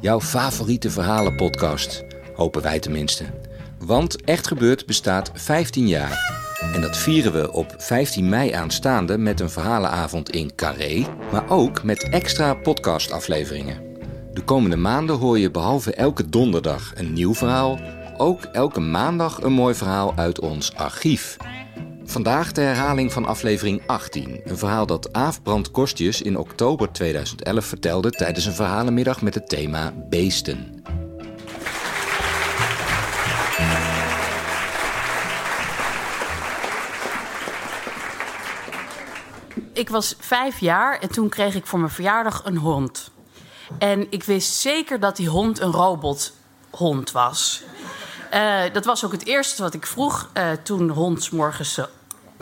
Jouw favoriete verhalenpodcast. Hopen wij tenminste. Want Echt Gebeurd bestaat 15 jaar. En dat vieren we op 15 mei aanstaande met een verhalenavond in Carré, maar ook met extra podcastafleveringen. De komende maanden hoor je behalve elke donderdag een nieuw verhaal, ook elke maandag een mooi verhaal uit ons archief. Vandaag de herhaling van aflevering 18. Een verhaal dat Aaf Brand Kostjes in oktober 2011 vertelde tijdens een verhalenmiddag met het thema beesten. Ik was vijf jaar en toen kreeg ik voor mijn verjaardag een hond. En ik wist zeker dat die hond een robothond was. Uh, dat was ook het eerste wat ik vroeg uh, toen hond morgens uh,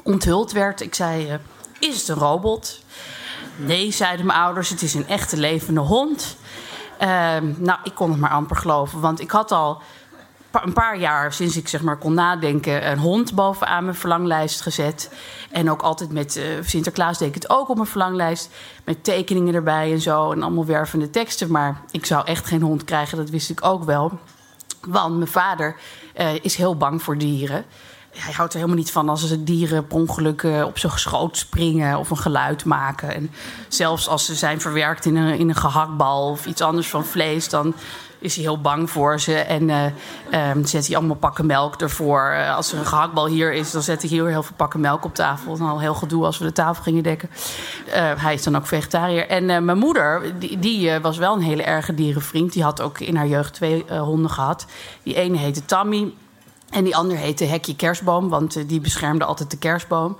onthuld werd. Ik zei: Is het een robot? Nee, zeiden mijn ouders, het is een echte levende hond. nou, ik kon het maar amper geloven, want ik had al een paar jaar sinds ik zeg maar kon nadenken een hond bovenaan mijn verlanglijst gezet. En ook altijd met uh, Sinterklaas deed ik het ook op mijn verlanglijst. Met tekeningen erbij en zo en allemaal wervende teksten. Maar ik zou echt geen hond krijgen, dat wist ik ook wel. Want mijn vader uh, is heel bang voor dieren. Hij houdt er helemaal niet van als ze dieren per ongeluk uh, op zijn schoot springen of een geluid maken. En zelfs als ze zijn verwerkt in een, in een gehaktbal of iets anders van vlees, dan is hij heel bang voor ze. En uh, um, zet hij allemaal pakken melk ervoor. Uh, als er een gehaktbal hier is, dan zet hij heel, heel veel pakken melk op tafel. Dan al heel gedoe als we de tafel gingen dekken. Hij is dan ook vegetariër. En mijn moeder, die, die was wel een hele erge dierenvriend. Die had ook in haar jeugd twee honden gehad. Die ene heette Tammy. En die ander heette Hekje Kerstboom, want die beschermde altijd de kerstboom.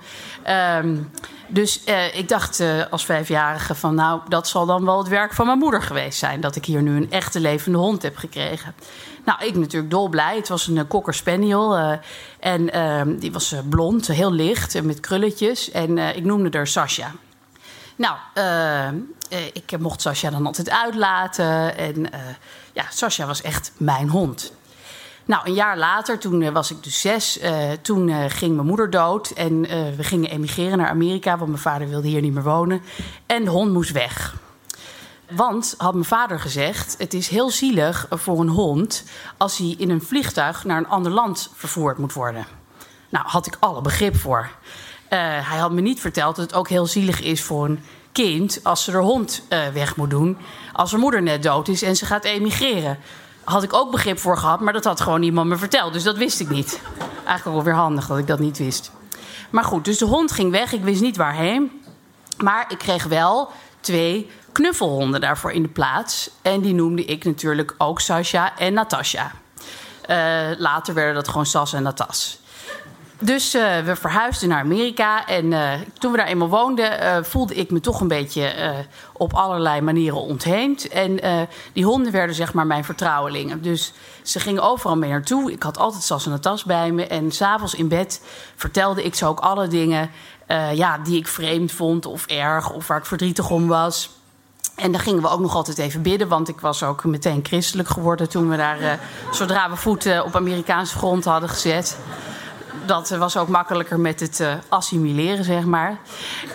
Um, dus uh, ik dacht uh, als vijfjarige van nou, dat zal dan wel het werk van mijn moeder geweest zijn. Dat ik hier nu een echte levende hond heb gekregen. Nou, ik natuurlijk dolblij. Het was een cocker spaniel. en ehm, die was blond, heel licht en met krulletjes. En ik noemde haar Sasha. Nou, ik mocht Sasha dan altijd uitlaten. En ja, Sasha was echt mijn hond. Nou, een jaar later, toen uh, was ik dus zes, uh, toen uh, ging mijn moeder dood. En we gingen emigreren naar Amerika, want mijn vader wilde hier niet meer wonen. En de hond moest weg. Want, had mijn vader gezegd, het is heel zielig voor een hond... als hij in een vliegtuig naar een ander land vervoerd moet worden. Nou, had ik alle begrip voor. hij had me niet verteld dat het ook heel zielig is voor een kind... als ze de hond weg moet doen, als haar moeder net dood is en ze gaat emigreren had ik ook begrip voor gehad, maar dat had gewoon iemand me verteld. Dus dat wist ik niet. Eigenlijk wel weer handig dat ik dat niet wist. Maar goed, dus de hond ging weg. Ik wist niet waarheen. Maar ik kreeg wel twee knuffelhonden daarvoor in de plaats. En die noemde ik natuurlijk ook Sasha en Natasha. Uh, later werden dat gewoon Sas en Natas. Dus uh, we verhuisden naar Amerika. En uh, toen we daar eenmaal woonden, uh, voelde ik me toch een beetje op allerlei manieren ontheemd. En die honden werden zeg maar mijn vertrouwelingen. Dus ze gingen overal mee naartoe. Ik had altijd Sas en een tas bij me. En s'avonds in bed vertelde ik ze ook alle dingen ja, die ik vreemd vond of erg of waar ik verdrietig om was. En dan gingen we ook nog altijd even bidden, want ik was ook meteen christelijk geworden toen we daar, zodra we voeten op Amerikaanse grond hadden gezet dat was ook makkelijker met het uh, assimileren, zeg maar.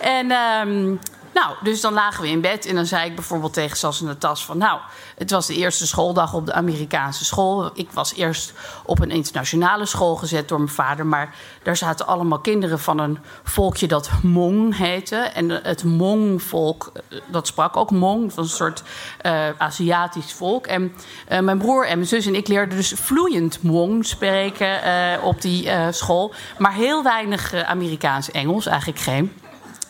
En um, nou, dus dan lagen we in bed en dan zei ik bijvoorbeeld tegen Sas tas van... nou, het was de eerste schooldag op de Amerikaanse school. Ik was eerst op een internationale school gezet door mijn vader... maar daar zaten allemaal kinderen van een volkje dat Hmong heette. En het Hmong-volk, eh, dat sprak ook dat was een soort uh, Aziatisch volk. En uh, mijn broer en mijn zus en ik leerden dus vloeiend Hmong spreken op die school... maar heel weinig Amerikaans-Engels, eigenlijk geen...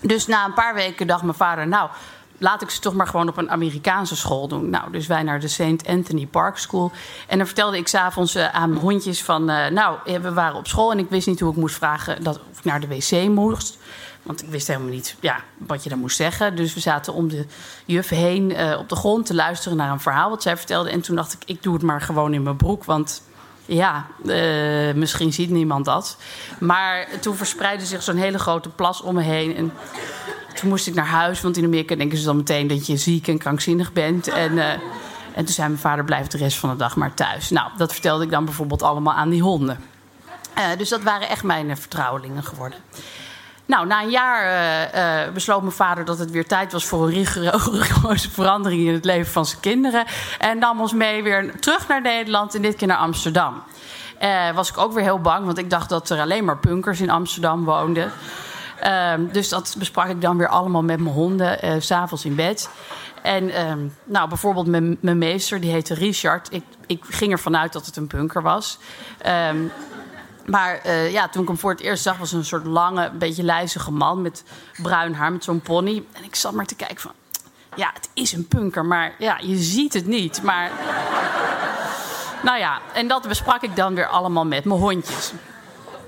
Dus na een paar weken dacht mijn vader, nou, laat ik ze toch maar gewoon op een Amerikaanse school doen. Nou, dus wij naar de St. Anthony Park School. En dan vertelde ik s'avonds uh, aan mijn hondjes van... Uh, nou, we waren op school en ik wist niet hoe ik moest vragen dat, of ik naar de wc moest. Want ik wist helemaal niet ja, wat je dan moest zeggen. Dus we zaten om de juf heen eh, op de grond te luisteren naar een verhaal wat zij vertelde. En toen dacht ik, ik doe het maar gewoon in mijn broek. Want ja, eh, misschien ziet niemand dat. Maar toen verspreidde zich zo'n hele grote plas om me heen. En toen moest ik naar huis, want in Amerika denken ze dan meteen dat je ziek en krankzinnig bent. En, uh, en toen zei mijn vader: blijf de rest van de dag maar thuis. Nou, dat vertelde ik dan bijvoorbeeld allemaal aan die honden. Uh, dus dat waren echt mijn vertrouwelingen geworden. Nou, na een jaar uh, uh, besloot mijn vader dat het weer tijd was voor een rigoureuze verandering in het leven van zijn kinderen. En nam ons mee weer terug naar Nederland en dit keer naar Amsterdam. Uh, was ik ook weer heel bang, want ik dacht dat er alleen maar punkers in Amsterdam woonden. Ehm, dus dat besprak ik dan weer allemaal met mijn honden, s s'avonds in bed. En ehm, nou, bijvoorbeeld mijn, mijn meester, die heette Richard. Ik, ik ging ervan uit dat het een punker was. Maar uh, ja, toen ik hem voor het eerst zag, was een soort lange, beetje lijzige man met bruin haar, met zo'n pony. En ik zat maar te kijken van, ja, het is een punker, maar ja, je ziet het niet. Maar, nou ja, en dat besprak ik dan weer allemaal met mijn hondjes.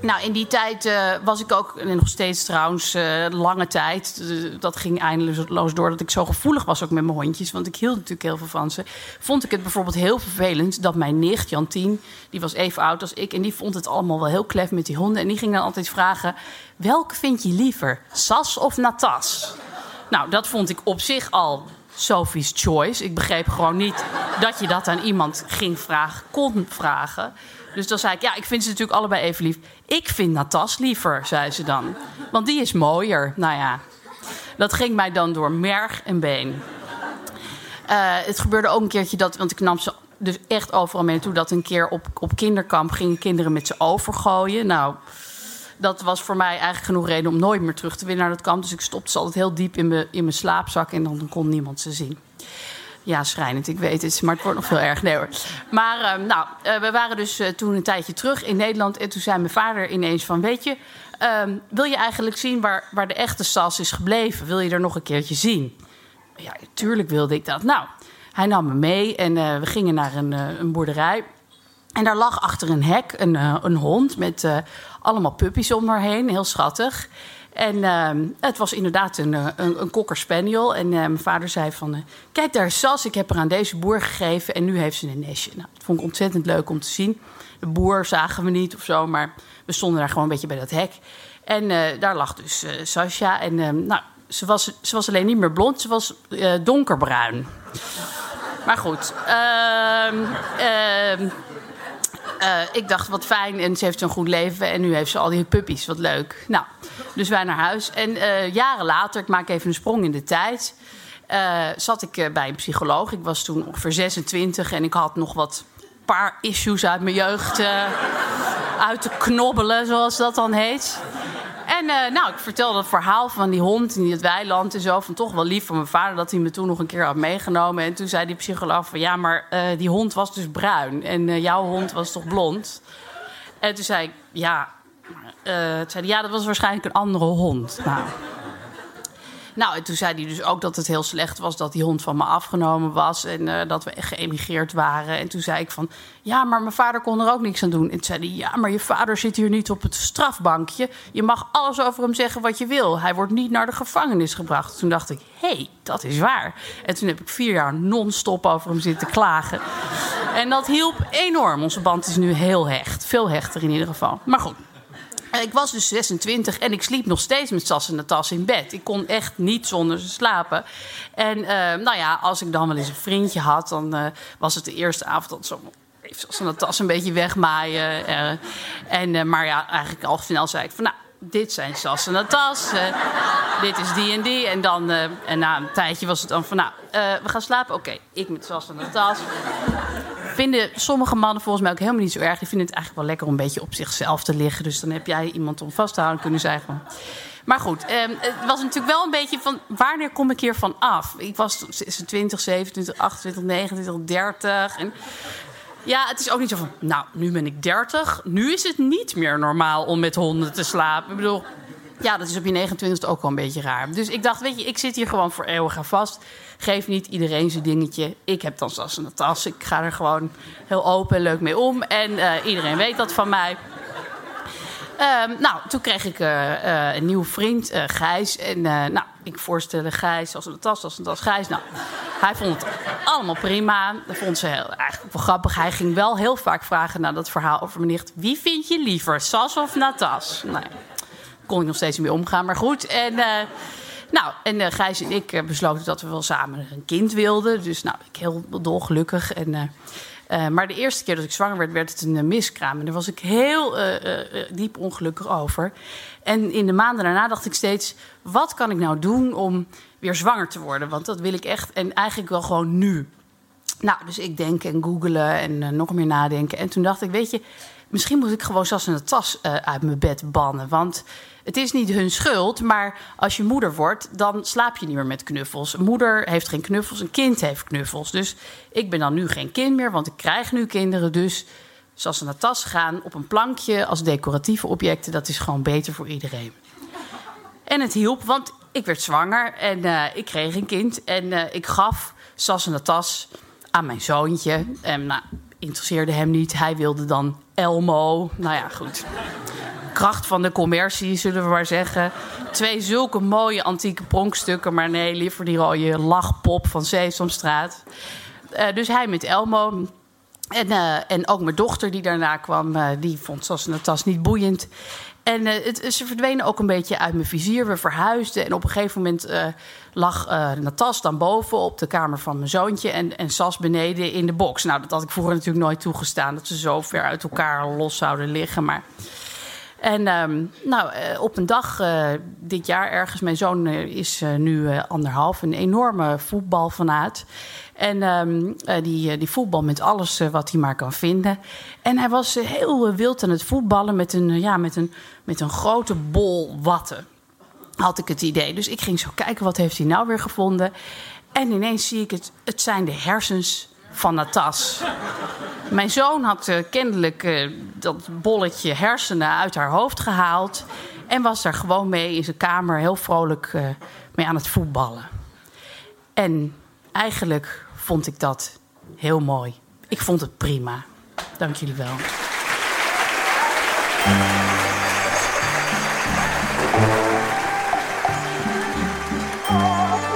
Nou, in die tijd uh, was ik ook, en nog steeds trouwens, uh, lange tijd. Uh, dat ging eindeloos door dat ik zo gevoelig was ook met mijn hondjes. Want ik hield natuurlijk heel veel van ze. Vond ik het bijvoorbeeld heel vervelend dat mijn nicht, Jantien, die was even oud als ik. En die vond het allemaal wel heel klef met die honden. En die ging dan altijd vragen: welke vind je liever, Sas of Natas? Nou, dat vond ik op zich al Sophie's Choice. Ik begreep gewoon niet dat je dat aan iemand ging vragen, kon vragen. Dus dan zei ik, ja, ik vind ze natuurlijk allebei even lief. Ik vind Natas liever, zei ze dan. Want die is mooier. Nou ja, dat ging mij dan door merg en been. Uh, het gebeurde ook een keertje dat, want ik nam ze dus echt overal mee naartoe... dat een keer op, op kinderkamp gingen kinderen met ze overgooien. Nou, dat was voor mij eigenlijk genoeg reden om nooit meer terug te winnen naar dat kamp. Dus ik stopte ze altijd heel diep in mijn, in mijn slaapzak en dan kon niemand ze zien. Ja, schrijnend, ik weet het, maar het wordt nog veel erg. Nee hoor. Maar uh, nou, uh, we waren dus uh, toen een tijdje terug in Nederland. En toen zei mijn vader ineens van, weet je... ehm, wil je eigenlijk zien waar, waar de echte Sas is gebleven? Wil je er nog een keertje zien? Ja, tuurlijk wilde ik dat. Nou, hij nam me mee en we gingen naar een, een, boerderij. En daar lag achter een hek een, een hond met allemaal puppies om haar heen. Heel schattig. En uh, het was inderdaad een, een, een cocker spaniel. En uh, mijn vader zei van... Uh, kijk, daar Sas, ik heb haar aan deze boer gegeven... en nu heeft ze een nestje. Nou, dat vond ik ontzettend leuk om te zien. De boer zagen we niet of zo, maar we stonden daar gewoon een beetje bij dat hek. En daar lag dus Sascha. En ehm, nou, ze was, ze was alleen niet meer blond, ze was donkerbruin. Maar goed, uh, ik dacht wat fijn en ze heeft een goed leven en nu heeft ze al die puppies, wat leuk. Nou, dus wij naar huis. En uh, jaren later, ik maak even een sprong in de tijd, uh, zat ik bij een psycholoog. Ik was toen ongeveer 26 en ik had nog wat paar issues uit mijn jeugd uit te knobbelen, zoals dat dan heet. En uh, nou, ik vertelde het verhaal van die hond in het weiland en zo. Van toch wel lief van mijn vader dat hij me toen nog een keer had meegenomen. En toen zei die psycholoog van ja, maar uh, die hond was dus bruin. En uh, jouw hond was toch blond? En toen zei ik ja. zei ja, dat was waarschijnlijk een andere hond. Nou. Nou, en toen zei hij dus ook dat het heel slecht was dat die hond van me afgenomen was en uh, dat we geëmigreerd waren. En toen zei ik van, ja, maar mijn vader kon er ook niks aan doen. En toen zei hij, ja, maar je vader zit hier niet op het strafbankje. Je mag alles over hem zeggen wat je wil. Hij wordt niet naar de gevangenis gebracht. Toen dacht ik, hé, hey, dat is waar. En toen heb ik vier jaar non-stop over hem zitten klagen. En dat hielp enorm. Onze band is nu heel hecht. Veel hechter in ieder geval. Maar goed. Ik was dus 26 en ik sliep nog steeds met Sas en Natas in bed. Ik kon echt niet zonder ze slapen. En uh, nou ja, als ik dan wel eens een vriendje had, dan uh, was het de eerste avond dat zo even Sas en Natas een beetje wegmaaien. Uh, en, maar ja, eigenlijk al snel zei ik van nou, dit zijn Sas en Natas. dit is die en die. En dan, en na een tijdje was het dan van nou, we gaan slapen. Oké, ik met Sas en Natas vinden sommige mannen volgens mij ook helemaal niet zo erg. Die vinden het eigenlijk wel lekker om een beetje op zichzelf te liggen. Dus dan heb jij iemand om vast te houden kunnen zeggen. Maar goed, eh, het was natuurlijk wel een beetje van wanneer kom ik hiervan af? Ik was 26, 27, 28, 29, 30. En ja, het is ook niet zo van, nou, nu ben ik 30. Nu is het niet meer normaal om met honden te slapen. Ik bedoel, ja, dat is op je 29e ook wel een beetje raar. Dus ik dacht, weet je, ik zit hier gewoon voor eeuwig aan vast. Geef niet iedereen zijn dingetje. Ik heb dan zelfs een tas. Ik ga er gewoon heel open en leuk mee om. En uh, iedereen weet dat van mij. Ehm, nou, toen kreeg ik uh, een nieuwe vriend, uh, Gijs. En nou, ik voorstelde Gijs als een tas, als een tas Gijs. Nou, hij vond het allemaal prima. Dat vond ze heel, eigenlijk wel grappig. Hij ging wel heel vaak vragen naar dat verhaal over mijn nicht. Wie vind je liever, Sas of Natas? Nou, daar kon ik nog steeds mee omgaan, maar goed. En... Nou, en Gijs en ik besloten dat we wel samen een kind wilden. Dus nou, ik heel dolgelukkig. En maar de eerste keer dat ik zwanger werd, werd het een miskraam. En daar was ik heel diep ongelukkig over. En in de maanden daarna dacht ik steeds: wat kan ik nou doen om weer zwanger te worden? Want dat wil ik echt. En eigenlijk wel gewoon nu. Nou, dus ik denk en googelen en nog meer nadenken. En toen dacht ik: weet je, misschien moet ik gewoon zelfs een tas uit mijn bed bannen. Want het is niet hun schuld, maar als je moeder wordt, dan slaap je niet meer met knuffels. Een moeder heeft geen knuffels, een kind heeft knuffels. Dus ik ben dan nu geen kind meer, want ik krijg nu kinderen. Dus zoals ze naar tas gaan, op een plankje als decoratieve objecten, dat is gewoon beter voor iedereen. En het hielp, want ik werd zwanger en uh, ik kreeg een kind. En uh, ik gaf Sas en tas aan mijn zoontje. En nou, interesseerde hem niet. Hij wilde dan Elmo. Nou ja, goed kracht van de commercie, zullen we maar zeggen. Twee zulke mooie antieke pronkstukken, maar nee, liever die rode lachpop van Sesamstraat. Uh, dus hij met Elmo. En, uh, en ook mijn dochter die daarna kwam, uh, die vond zoals een tas niet boeiend. En het, ze verdwenen ook een beetje uit mijn vizier. We verhuisden en op een gegeven moment lag Natas dan boven op de kamer van mijn zoontje... En, en Sas beneden in de box. Nou, dat had ik vroeger natuurlijk nooit toegestaan... dat ze zo ver uit elkaar los zouden liggen, maar... En um, nou, uh, op een dag uh, dit jaar ergens, mijn zoon uh, is nu anderhalf, een enorme voetbalfanaat. En um, die, die voetbal met alles wat hij maar kan vinden. En hij was heel wild aan het voetballen met een, ja, met een, met een grote bol watten. Had ik het idee. Dus ik ging zo kijken, wat heeft hij nou weer gevonden? En ineens zie ik het, het zijn de hersens van Natas. Mijn zoon had uh, kennelijk uh, dat bolletje hersenen uit haar hoofd gehaald. En was daar gewoon mee in zijn kamer heel vrolijk uh, mee aan het voetballen. En eigenlijk vond ik dat heel mooi. Ik vond het prima. Dank jullie wel.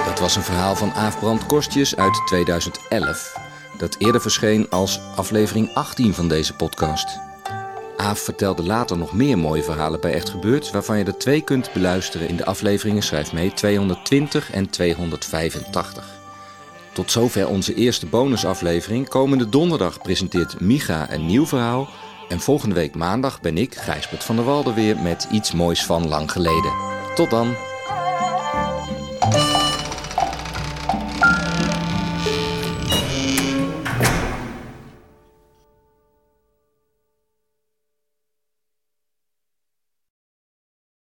Dat was een verhaal van Aaf Brand Kostjes uit 2011 dat eerder verscheen als aflevering 18 van deze podcast. Aaf vertelde later nog meer mooie verhalen bij Echt Gebeurd, waarvan je er twee kunt beluisteren in de afleveringen Schrijf mee 220 en 285. Tot zover onze eerste bonusaflevering. Komende donderdag presenteert Micha een nieuw verhaal. En volgende week maandag ben ik, Gijsbert van der Walde, weer met iets moois van lang geleden. Tot dan!